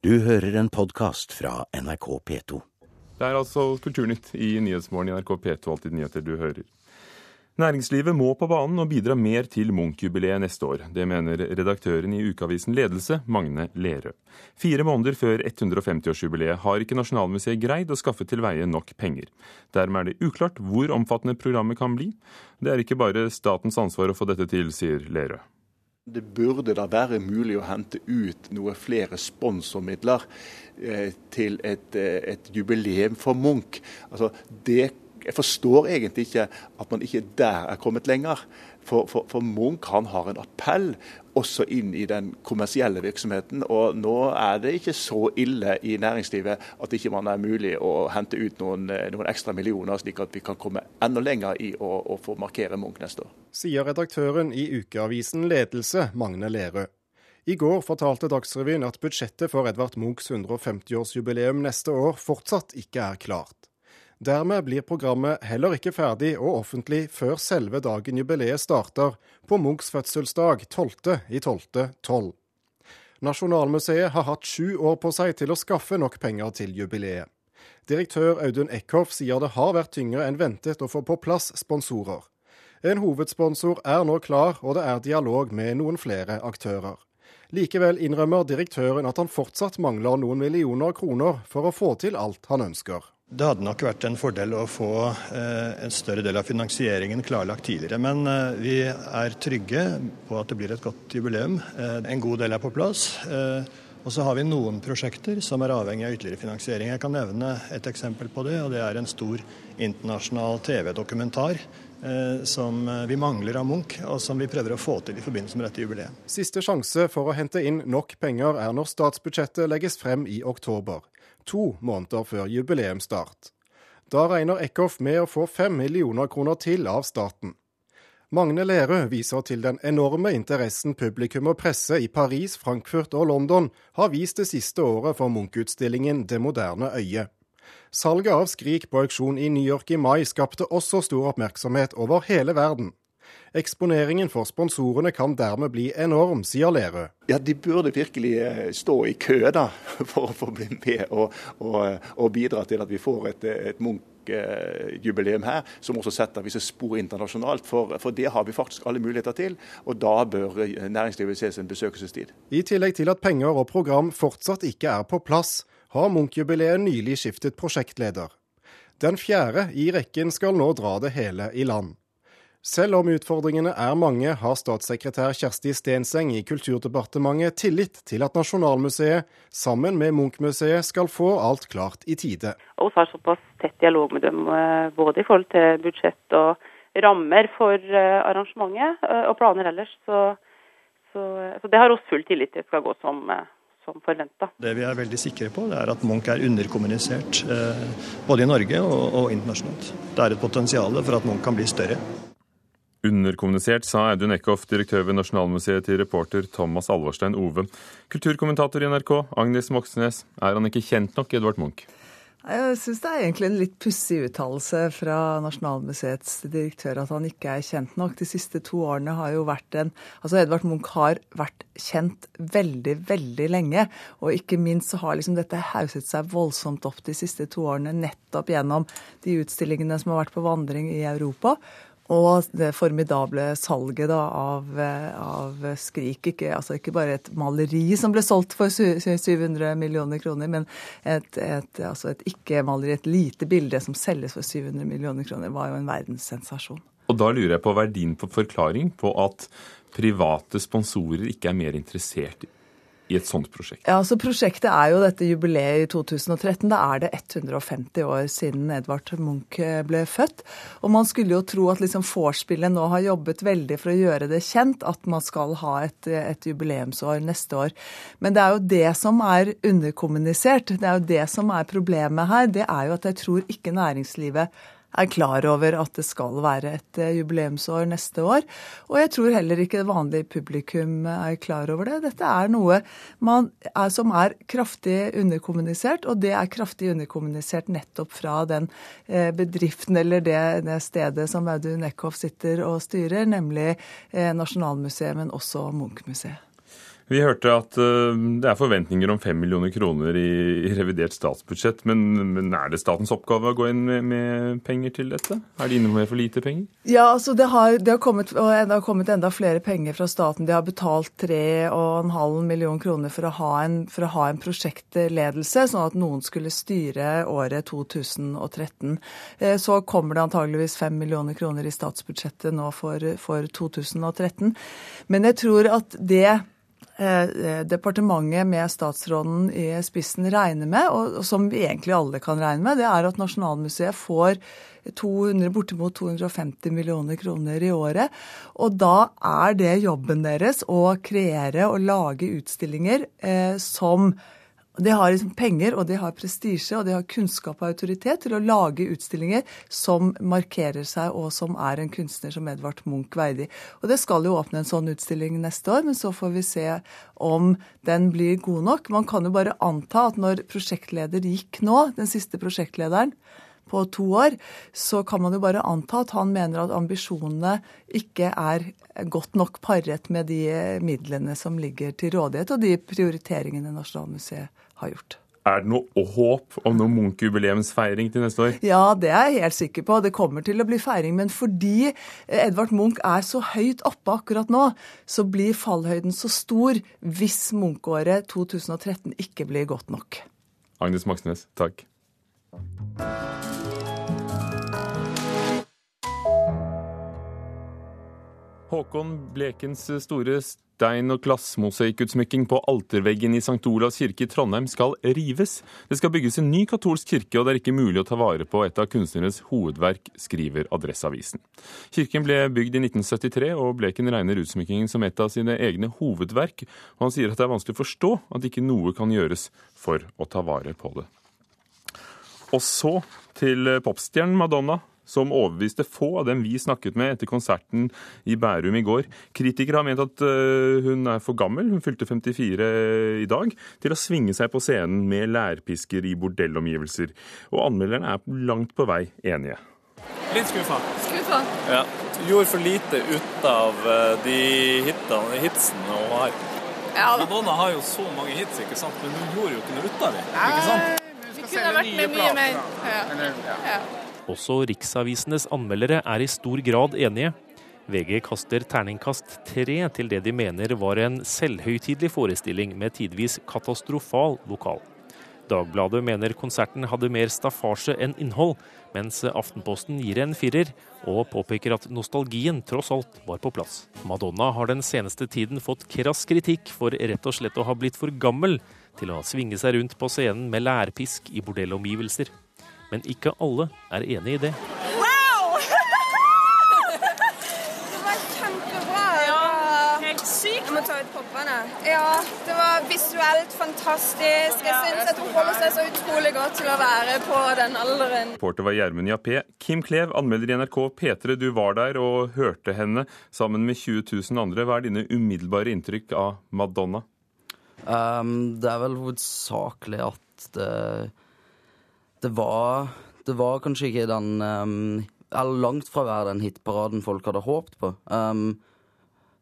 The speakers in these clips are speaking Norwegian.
Du hører en podkast fra NRK P2. Det er altså Kulturnytt i Nyhetsmorgen i NRK P2, alltid nyheter du hører. Næringslivet må på banen og bidra mer til Munch-jubileet neste år. Det mener redaktøren i ukeavisen Ledelse, Magne Lerøe. Fire måneder før 150-årsjubileet har ikke Nasjonalmuseet greid å skaffe til veie nok penger. Dermed er det uklart hvor omfattende programmet kan bli. Det er ikke bare statens ansvar å få dette til, sier Lerøe. Det burde da være mulig å hente ut noe flere sponsormidler eh, til et, eh, et, jubileum for Munch. Altså, det jeg forstår egentlig ikke at man ikke der er kommet lenger. For, for, for, Munch han har en appell også inn i den kommersielle virksomheten. Og nå er det ikke så ille i næringslivet at ikke man er mulig å hente ut noen, noen ekstra millioner, slik at vi kan komme enda lenger i å, å få markere Munch neste år. Sier redaktøren i ukeavisen Ledelse, Magne Lerøe. I går fortalte Dagsrevyen at budsjettet for Edvard Munchs 150-årsjubileum neste år fortsatt ikke er klart. Dermed blir programmet heller ikke ferdig og offentlig før selve dagen jubileet starter, på Munchs fødselsdag 12.12.12. Nasjonalmuseet har hatt sju år på seg til å skaffe nok penger til jubileet. Direktør Audun Eckhoff sier det har vært tyngre enn ventet å få på plass sponsorer. En hovedsponsor er nå klar, og det er dialog med noen flere aktører. Likevel innrømmer direktøren at han fortsatt mangler noen millioner kroner for å få til alt han ønsker. Det hadde nok vært en fordel å få eh, en større del av finansieringen klarlagt tidligere. Men eh, vi er trygge på at det blir et godt jubileum. Eh, en god del er på plass. Og så har vi noen prosjekter som er avhengig av ytterligere finansiering. Jeg kan nevne et eksempel på det, og det er en stor internasjonal TV-dokumentar som vi mangler av Munch, og som vi prøver å få til i forbindelse med dette jubileet. Siste sjanse for å hente inn nok penger er når statsbudsjettet legges frem i oktober to måneder før jubileumsstart. Da regner Eckhoff med å få fem millioner kroner til av staten. Magne Lerøe viser til den enorme interessen publikum og presse i Paris, Frankfurt og London har vist det siste året for Munch-utstillingen Det moderne øyet. Salget av Skrik på auksjon i New York i mai skapte også stor oppmerksomhet over hele verden. Eksponeringen for sponsorene kan dermed bli enorm, sier Lerøe. Ja, De burde virkelig eh, stå i kø da, for å få bli med og, og, og bidra til at vi får et, et Munch-jubileum her, som også setter visse spor internasjonalt. For, for, det har vi faktisk alle muligheter til, og da bør næringslivet ses en besøkelsestid. I tillegg til at penger og program fortsatt ikke er på plass, har Munch-jubileet nylig skiftet prosjektleder. Den fjerde i rekken skal nå dra det hele i land. Selv om utfordringene er mange, har statssekretær Kjersti Stenseng i Kulturdepartementet tillit til at Nasjonalmuseet, sammen med Munch-museet, skal få alt klart i tide. Vi har såpass tett dialog med dem, eh, både i forhold til budsjett og rammer for eh, arrangementet, eh, og planer ellers. Så, så, så det har oss full tillit til skal gå som, som forventa. Det vi er veldig sikre på, det er at Munch er underkommunisert både i Norge og, og internasjonalt. Det er et potensial for at Munch kan bli større. Underkommunisert, sa Audun Eckhoff, direktør ved Nasjonalmuseet, til reporter Thomas Alvorstein Ove. Kulturkommentator i NRK, Agnes Moxnes, er han ikke kjent nok, Edvard Munch? Jeg syns det er egentlig en litt pussig uttalelse fra Nasjonalmuseets direktør at han ikke er kjent nok. De siste to årene har jo vært en Altså Edvard Munch har vært kjent veldig, veldig lenge. Og ikke minst så har liksom dette hauset seg voldsomt opp de siste to årene nettopp gjennom de utstillingene som har vært på vandring i Europa. Og det formidable salget da, av, av, Skrik. Ikke, altså ikke bare et maleri som ble solgt for 700 millioner kroner, men et, et, altså et ikke-maleri, et lite bilde som selges for 700 millioner kroner, var jo en verdenssensasjon. Og da lurer jeg på hva er din forklaring på at private sponsorer ikke er mer interessert i et sånt prosjekt? Ja, så Prosjektet er jo dette jubileet i 2013. Da er det 150 år siden Edvard Munch eh, ble født. Og man skulle jo tro at liksom vorspielet nå har jobbet veldig for å gjøre det kjent at man skal ha et, et, jubileumsår neste år. Men det er jo det som er underkommunisert. Det er jo det som er problemet her. Det er jo at jeg tror ikke næringslivet er klar over at det skal være et eh, jubileumsår neste år. Og jeg tror heller ikke det vanlige publikum er klar over det. Dette er noe er, som er kraftig underkommunisert, og det er kraftig underkommunisert nettopp fra den eh, bedriften eller det, det stedet som Audun Eckhoff sitter og styrer, nemlig eh, Nasjonalmuseet, men også Munch-museet. Vi hørte at uh, det er forventninger om 5 millioner kroner i, revidert statsbudsjett. Men, er det statens oppgave å gå inn med, penger til dette? Er de inne med for lite penger? Ja, altså det har, det har, kommet, det har kommet, enda flere penger fra staten. De har betalt 3,5 millioner kroner for å, ha en, for å ha en prosjektledelse, sånn at noen skulle styre året 2013. Eh, så kommer det antageligvis 5 millioner kroner i statsbudsjettet nå for, for 2013. Men jeg tror at det Eh, eh, departementet med statsråden i spissen regner med, og som vi egentlig alle kan regne med, det er at Nasjonalmuseet får 200, bortimot 250 millioner kroner i året. Og da er det jobben deres å kreere og lage utstillinger eh, som de har liksom penger og de har prestisje og de har kunnskap og autoritet til å lage utstillinger som markerer seg, og som er en kunstner som Edvard Munch verdig. Og Det skal jo åpne en sånn utstilling neste år, men så får vi se om den blir god nok. Man kan jo bare anta at når prosjektleder gikk nå, den siste prosjektlederen, på to år, så kan man jo bare anta at han mener at ambisjonene ikke er godt nok paret med de midlene som ligger til rådighet, og de prioriteringene Nasjonalmuseet har gjort. Er det noe håp om noe Munch-jubileumsfeiring til neste år? Ja, det er jeg helt sikker på. Det kommer til å bli feiring. Men fordi Edvard Munch er så høyt oppe akkurat nå, så blir fallhøyden så stor hvis Munch-året 2013 ikke blir godt nok. Agnes Moxnes, takk. Håkon Blekens store stein- og glassmosaikkutsmykking på alterveggen i St. Olavs kirke i Trondheim skal rives. Det skal bygges en ny katolsk kirke, og det er ikke mulig å ta vare på et av kunstnernes hovedverk, skriver Adresseavisen. Kirken ble bygd i 1973, og Bleken regner utsmykkingen som et av sine egne hovedverk, og han sier at det er vanskelig å forstå at ikke noe kan gjøres for å ta vare på det. Og så til popstjernen Madonna som overbeviste få av dem vi snakket med etter konserten i Bærum i går. Kritikere har ment at eh, hun er for gammel, hun fylte 54 i dag, til å svinge seg på scenen med lærpisker i bordellomgivelser. Og anmelderne er langt på vei enige. Litt skuffa. Skuffa? Ja. Gjorde for lite ut av eh, de hitene, hitsene hun har. Ja, Madonna har jo så mange hits, ikke sant? men hun gjorde jo ikke noe ut av dem. Ikke sant? Vi kunne vært med mye mer. Ja. Ja. Også riksavisenes anmeldere er i stor grad enige. VG kaster terningkast tre til det de mener var en selvhøytidelig forestilling med tidvis katastrofal vokal. Dagbladet mener konserten hadde mer staffasje enn innhold, mens Aftenposten gir en firer, og påpeker at nostalgien tross alt var på plass. Madonna har den seneste tiden fått krass kritikk for rett og slett å ha blitt for gammel til å svinge seg rundt på scenen med lærpisk i bordellomgivelser. Men ikke alle er enig i det. Wow! det var kjempebra. Ja, helt sykt. Jeg må ta ut poppene. Ja, det var visuelt fantastisk. Jeg syns at hun holder seg så utrolig godt til å være på den alderen. Reporter var Gjermund Jappé. Kim Klev, anmelder i NRK P3. Du var der og hørte henne sammen med 20 000 andre. Hva er dine umiddelbare inntrykk av Madonna? Um, det er vel hovedsakelig at det det var, det var kanskje ikke den um, Eller langt fra å være den hitparaden folk hadde håpet på. Um,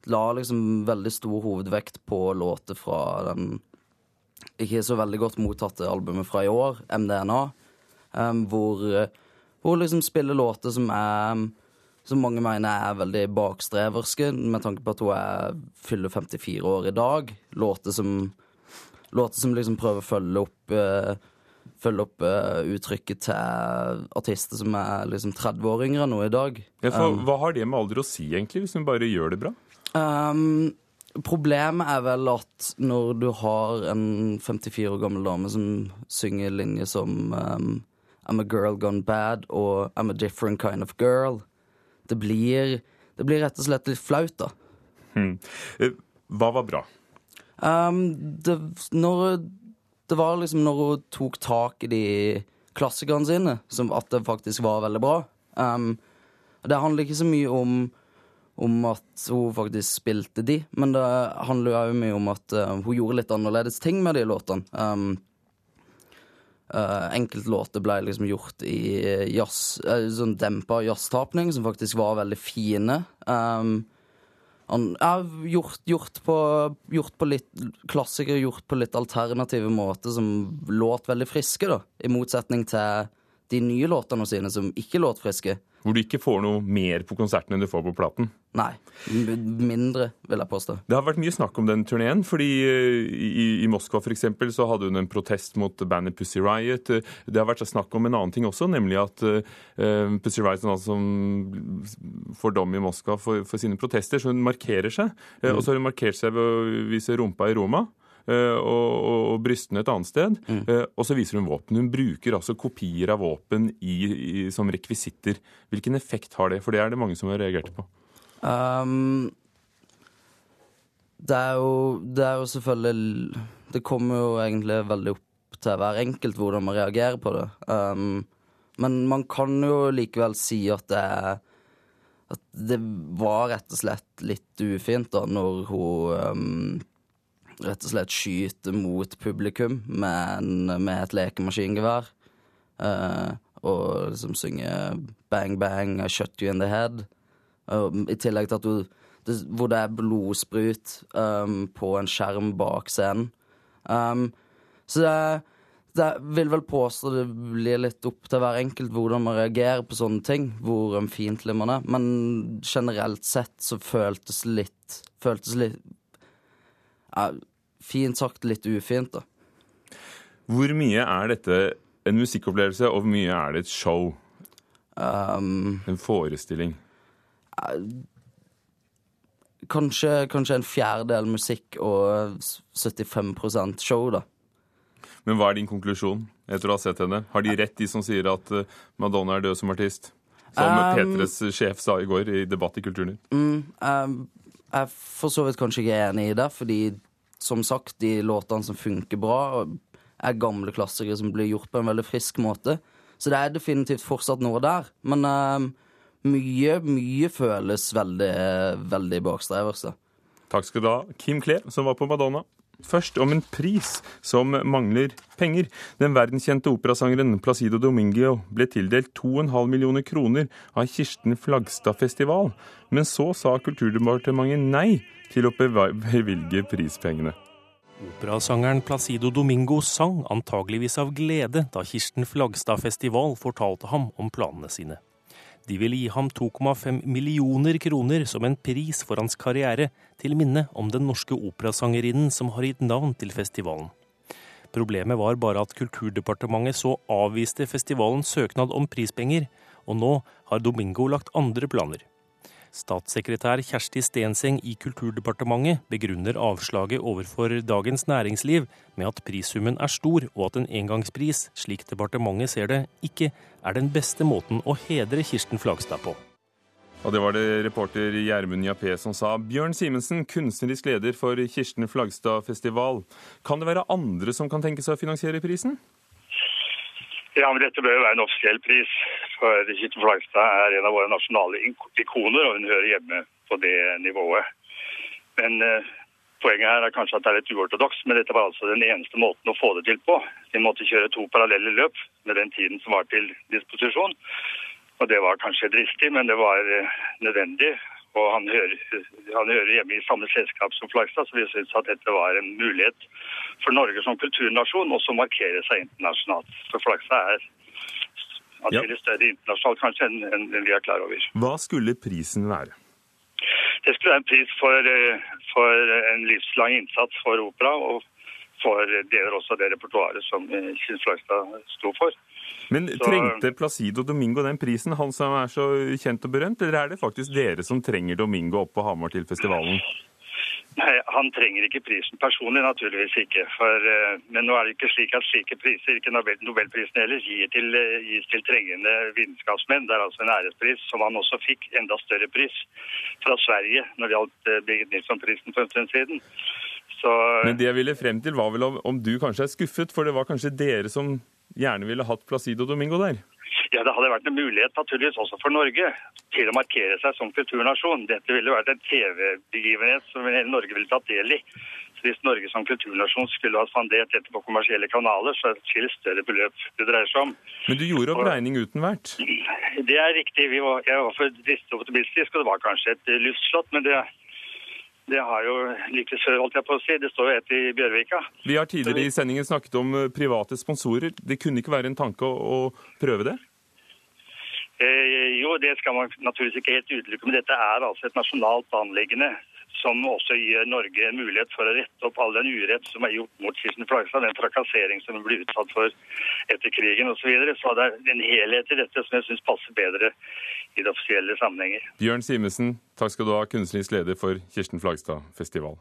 la liksom veldig stor hovedvekt på låter fra den ikke så veldig godt mottatte albumet fra i år, MDNA, um, hvor, hvor liksom spiller låter som er som mange mener er veldig bakstreverske, med tanke på at hun er, fyller 54 år i dag. Låter som, låter som liksom prøver å følge opp uh, følge opp uh, uttrykket til artister som er liksom 30 år yngre enn nå i dag. Ja, for, um, hva har det med alder å si, egentlig, hvis hun bare gjør det bra? Um, problemet er vel at når du har en 54 år gammel dame som synger linjer som um, I'm a girl gone bad og I'm a different kind of girl, det blir, det blir rett og slett litt flaut, da. Hmm. Hva var bra? Um, det, når det var liksom når hun tok tak i de klassikerne sine, som at det faktisk var veldig bra. Um, det handler ikke så mye om, om at hun faktisk spilte de, men det handler jo òg mye om at uh, hun gjorde litt annerledes ting med de låtene. Um, uh, Enkeltlåter ble liksom gjort i jazz, uh, sånn dempa jazztapning, som faktisk var veldig fine. Um, har gjort, gjort, på, gjort på litt klassikere, gjort på litt alternative måter som låt veldig friske, da. I motsetning til de nye låtene sine som ikke låt friske. Hvor du ikke får noe mer på konserten enn du får på platen? Nei. Mindre, vil jeg påstå. Det har vært mye snakk om den turneen. fordi eh, i, i Moskva for eksempel, så hadde hun en protest mot bandet Pussy Riot. Det har vært snakk om en annen ting også, nemlig at uh, Pussy Riot altså, får dom i Moskva for, for, sine protester, så hun markerer seg. Mm. Og så har hun markert seg ved å vise rumpa i Roma. Eh, og, og, brystene et annet sted. Mm. Eh, og så viser hun våpen. Hun bruker altså kopier av våpen i, i, som rekvisitter. Hvilken effekt har det? For det er det mange som har reagert på. Um, det, er jo, det er jo selvfølgelig Det kommer jo egentlig veldig opp til hver enkelt hvordan man reagerer på det. Um, men man kan jo likevel si at det er at det var rett og slett litt ufint da når hun um, rett og slett skyte mot publikum med, med et lekemaskingevær. Uh, og liksom synge 'Bang Bang, I Shut You In The Head'. Uh, I tillegg til at du det, Hvor det er blodsprut um, på en skjerm bak scenen. Um, så det, det vil vel påstå det blir litt opp til hver enkelt hvordan man reagerer på sånne ting. Hvor fiendtlig man er. Men generelt sett så føltes litt Føltes litt fint sagt litt ufint, da. Hvor mye er dette en musikkopplevelse, og hvor mye er det et show? Um, en forestilling? Kanskje, kanskje, en fjerdedel musikk og 75% show, da. Men hva er din konklusjon etter å ha sett henne? Har de rett, de som sier at eh, Madonna er død som artist? Som um, sjef sa i går i debatt i Kulturnytt. Um, um, jeg for så vidt kanskje ikke enig i det, fordi som sagt, de låtene som funker bra, er gamle klassikere som blir gjort på en veldig frisk måte. Så det er definitivt fortsatt noe der. Men uh, mye, mye føles veldig, veldig bakstreversk. Takk skal du ha, Kim Klee, som var på Madonna. Først om en pris som mangler penger. Den verdenskjente operasangeren Placido Domingo ble tildelt 2,5 millioner kroner av Kirsten Flagstad Festival. Men så sa Kulturdepartementet nei til å bevilge prispengene. Operasangeren Placido Domingo sang antageligvis av glede da Kirsten Flagstad Festival fortalte ham om planene sine. De ville gi ham 2,5 millioner kroner som en pris for hans karriere, til minne om den norske operasangerinnen som har gitt navn til festivalen. Problemet var bare at Kulturdepartementet så avviste festivalens søknad om prispenger, og nå har Domingo lagt andre planer. Statssekretær Kjersti Stenseng i Kulturdepartementet begrunner avslaget overfor Dagens Næringsliv med at prissummen er stor, og at en engangspris, slik departementet ser det, ikke er den beste måten å hedre Kirsten Flagstad på. Og det var det reporter Gjermund Jappé som sa. Bjørn Simensen, kunstnerisk leder for Kirsten Flagstad festival. Kan det være andre som kan tenke seg å finansiere prisen? Ja, men Dette bør jo være en offisiell pris. For Kirsten Flagstad er en av våre nasjonale ikoner, og hun hører hjemme på det nivået. Men eh, Poenget her er kanskje at det er litt uortodoks, men dette var altså den eneste måten å få det til på. De måtte kjøre to parallelle løp med den tiden som var til disposisjon. Og Det var kanskje dristig, men det var eh, nødvendig. Og han hører, han hører hjemme i samme selskap som Flagstad, så vi syns at dette var en mulighet for Norge som kulturnasjon også å markere seg internasjonalt. For Flagstad er atskillig større internasjonalt kanskje enn, enn vi er klar over. Hva skulle prisen være? Det skulle være en pris for, eh, for en livslang innsats for opera, og for det gjør også det repertoaret som Kjell Flagstad sto for. Men så, trengte Placido Domingo den prisen, han som er så kjent og berømt, eller er det faktisk dere som trenger Domingo opp på Hamar til festivalen? Nei, Han trenger ikke prisen personlig, naturligvis ikke. For, uh, men nå er det ikke slik at slike priser, ikke Nobel, Nobelprisen heller, gis til, uh, gis til trengende vitenskapsmenn. Det er altså en ærespris som han også fikk, enda større pris, fra Sverige når det gjaldt Birgit Nilsson-prisen for en stund siden. Så, men det jeg ville frem til, var vel om, om du kanskje er skuffet, for det var kanskje dere som gjerne ville hatt Placido Domingo der? Ja, Det hadde vært en mulighet naturligvis også for Norge til å markere seg som kulturnasjon. Dette ville vært en TV-begivenhet som hele Norge ville tatt del i. Så Hvis Norge som kulturnasjon skulle ha spandert dette på kommersielle kanaler, så er det et større beløp det dreier seg om. Men du gjorde opp regning uten hvert? Det er riktig. Var, jeg var for dristig optimistisk, og det var kanskje et luftslott. Men det, Det har jo like før, holdt jeg på å si. Det står jo et i Bjørvika. Vi har tidligere i sendingen snakket om eh, private sponsorer. Det kunne ikke være en tanke å, å prøve det? Eh, jo, det skal man naturligvis ikke helt utelukke, men dette er altså et nasjonalt anliggende som også gir Norge en mulighet for å rette opp all den urett som er gjort mot Kirsten Flagstad, den trakassering som hun ble utsatt for etter krigen osv. Så, videre. så det er en helhet i dette som jeg syns passer bedre i det offisielle sammenhenger. Bjørn Simensen, takk skal du ha, kunstnerisk leder for Kirsten Flagstad festival.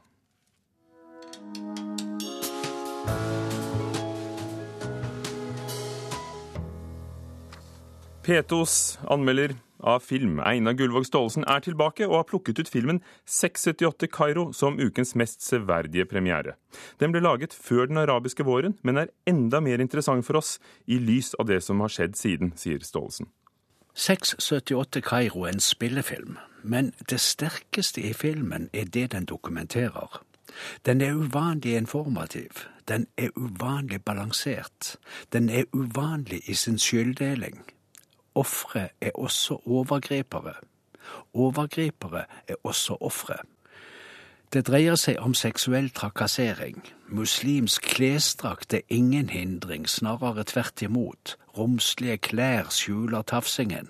P2s anmelder av film, Einar Gullvåg Staalesen, er tilbake og har plukket ut filmen 678 Kairo som ukens mest severdige premiere. Den ble laget før den arabiske våren, men er enda mer interessant for oss i lys av det som har skjedd siden, sier Staalesen. 678 Kairo er en spillefilm, men det sterkeste i filmen er det den dokumenterer. Den er uvanlig informativ, den er uvanlig balansert, den er uvanlig i sin skylddeling. Ofre er også overgripere. Overgripere er også ofre. Det dreier seg om seksuell trakassering. Muslimsk klesdrakt er ingen hindring, snarere tvert imot. Romslige klær skjuler tafsingen.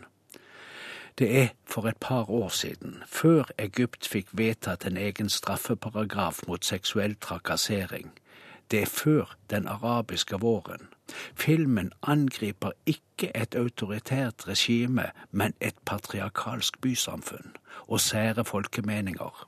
Det er for et par år siden, før Egypt fikk vedtatt en egen straffeparagraf mot seksuell trakassering. Det er før den arabiske våren. Filmen angriper ikke et autoritært regime, men et patriarkalsk bysamfunn og sære folkemeninger.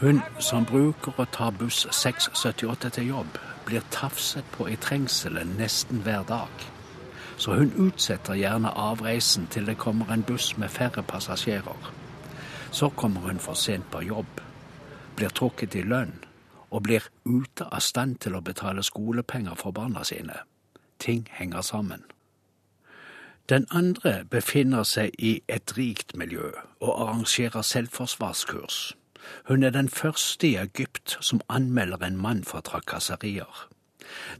Hun som bruker å ta buss 678 til jobb, blir tafset på i trengselen nesten hver dag. Så hun utsetter gjerne avreisen til det kommer en buss med færre passasjerer. Så kommer hun for sent på jobb blir trukket i lønn og blir ute av stand til å betale skolepenger for barna sine. Ting henger sammen. Den andre befinner seg i et rikt miljø og arrangerer selvforsvarskurs. Hun er den første i Egypt som anmelder en mann for trakasserier.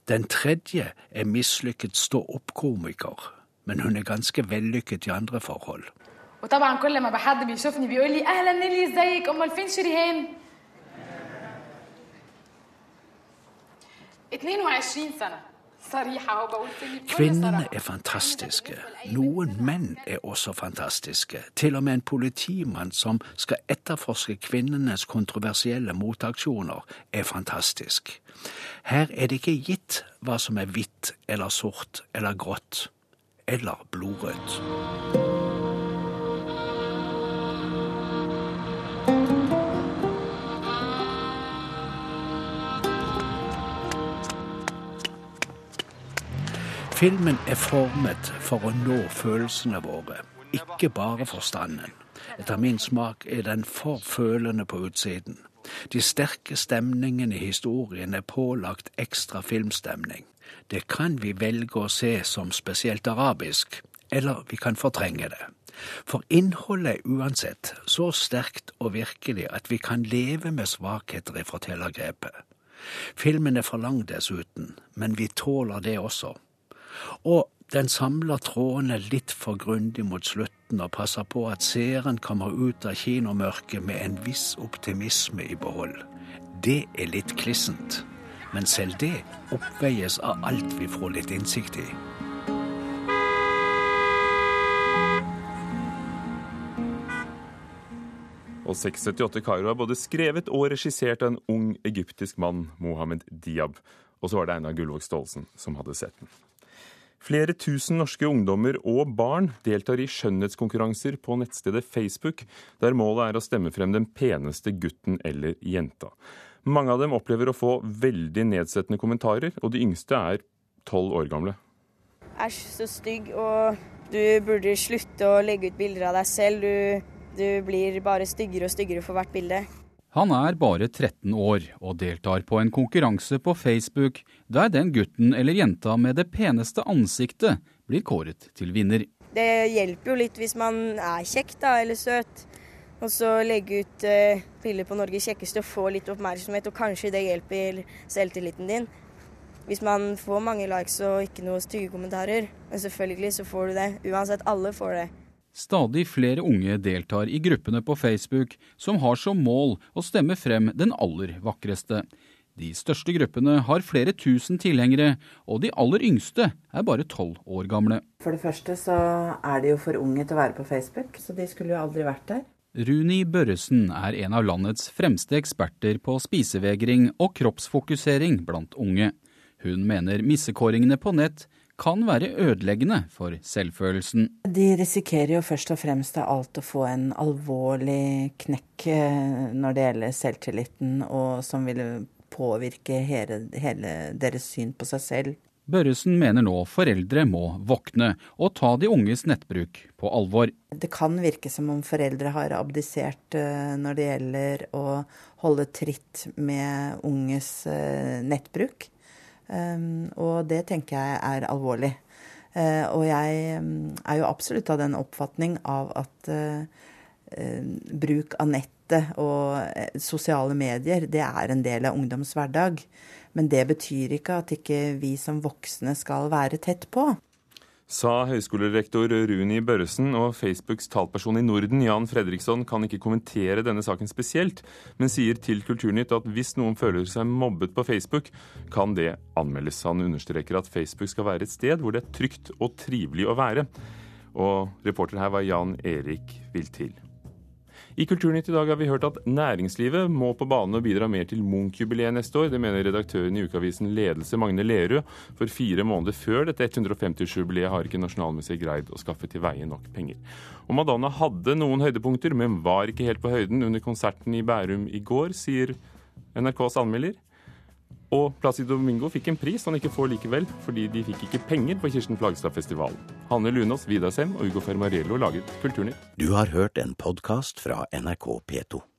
Den tredje er mislykket stå-opp-komiker, men hun er ganske vellykket i andre forhold. وطبعا كل ما حد بيشوفني بيقول لي اهلا نيلي ازيك امال فين شريهان 22 سنة Kvinnene er fantastiske. Noen menn er også fantastiske. Til og med en politimann som skal etterforske kvinnenes kontroversielle motaksjoner, er fantastisk. Her er det ikke gitt hva som er hvitt eller sort eller grått eller blodrødt. Filmen er formet for å nå følelsene våre, ikke bare forstanden. Etter min smak er den for følende på utsiden. De sterke stemningene i historien er pålagt ekstra filmstemning. Det kan vi velge å se som spesielt arabisk, eller vi kan fortrenge det. For innholdet er uansett så sterkt og virkelig at vi kan leve med svakheter i fortellergrepet. Filmen er for lang dessuten, men vi tåler det også. Og den samler trådene litt for grundig mot slutten og passer på at seeren kommer ut av kinomørket med en viss optimisme i behold. Det er litt klissent, men selv det oppveies av alt vi får litt innsikt i. Og 678 Kairo er både skrevet og regissert av en ung egyptisk mann, Mohammed Diab. Og så var det Einar Gullvåg Staalesen som hadde sett den. Flere tusen norske ungdommer og barn deltar i skjønnhetskonkurranser på nettstedet Facebook, der målet er å stemme frem den peneste gutten eller jenta. Mange av dem opplever å få veldig nedsettende kommentarer, og de yngste er tolv år gamle. Æsj, så stygg, og du burde slutte å legge ut bilder av deg selv. Du Du blir bare styggere og styggere for hvert bilde. Han er bare 13 år og deltar på en konkurranse på Facebook der den gutten eller jenta med det peneste ansiktet blir kåret til vinner. Det hjelper jo litt hvis man er kjekk da, eller søt. Og så legge ut uh, bilder på Norges kjekkeste og få litt oppmerksomhet, og kanskje det hjelper selvtilliten din. Hvis man får mange likes og ikke noe stygge kommentarer. Men selvfølgelig så får du det. Uansett, alle får det. Stadig flere unge deltar i gruppene på Facebook som har som mål å stemme frem den aller vakreste. De største gruppene har flere tusen tilhengere, og de aller yngste er bare tolv år gamle. For det første så er de jo for unge til å være på Facebook, så de skulle jo aldri vært der. Runi Børresen er en av landets fremste eksperter på spisevegring og kroppsfokusering blant unge. Hun mener missekåringene på nett kan være ødeleggende for selvfølelsen. De risikerer jo først og fremst av alt å få en alvorlig knekk eh, når det gjelder selvtilliten, og som vil påvirke hele, hele deres syn på seg selv. Børresen mener nå foreldre må våkne og ta de unges nettbruk på alvor. Det kan virke som om foreldre har abdisert eh, når det gjelder å holde tritt med unges eh, nettbruk. Ehm, og det tenker jeg er alvorlig. Eh, og jeg mm, er jo absolutt av den oppfatning av at eh, eh, bruk av nettet og sosiale medier, det er en del av ungdoms hverdag. Men det betyr ikke at ikke vi som voksne skal være tett på sa høyskolerektor Runi Børresen, og Facebooks talperson i Norden, Jan Fredriksson, kan ikke kommentere denne saken spesielt, men sier til Kulturnytt at hvis noen føler seg mobbet på Facebook, kan det anmeldes. Han understreker at Facebook skal være et sted hvor det er trygt og trivelig å være. Og reporter her var Jan Erik Viltil. I Kulturnytt i dag har vi hørt at næringslivet må på banen og bidra mer til Munch-jubileet neste år. Det mener redaktøren i ukeavisen Ledelse, Magne Lerud. For fire måneder før dette 150-årsjubileet har ikke Nasjonalmuseet greid å skaffe til veie nok penger. Og Madonna hadde noen høydepunkter, men var ikke helt på høyden under konserten i Bærum i går, sier NRKs anmelder. Og Placido Domingo fikk en pris han ikke får likevel, fordi de fikk ikke penger på Kirsten Flagstad-festivalen. Hanne Lunås, Vidar Sem og Ugo Fermariello laget Kulturnytt. Du har hørt en podkast fra NRK P2.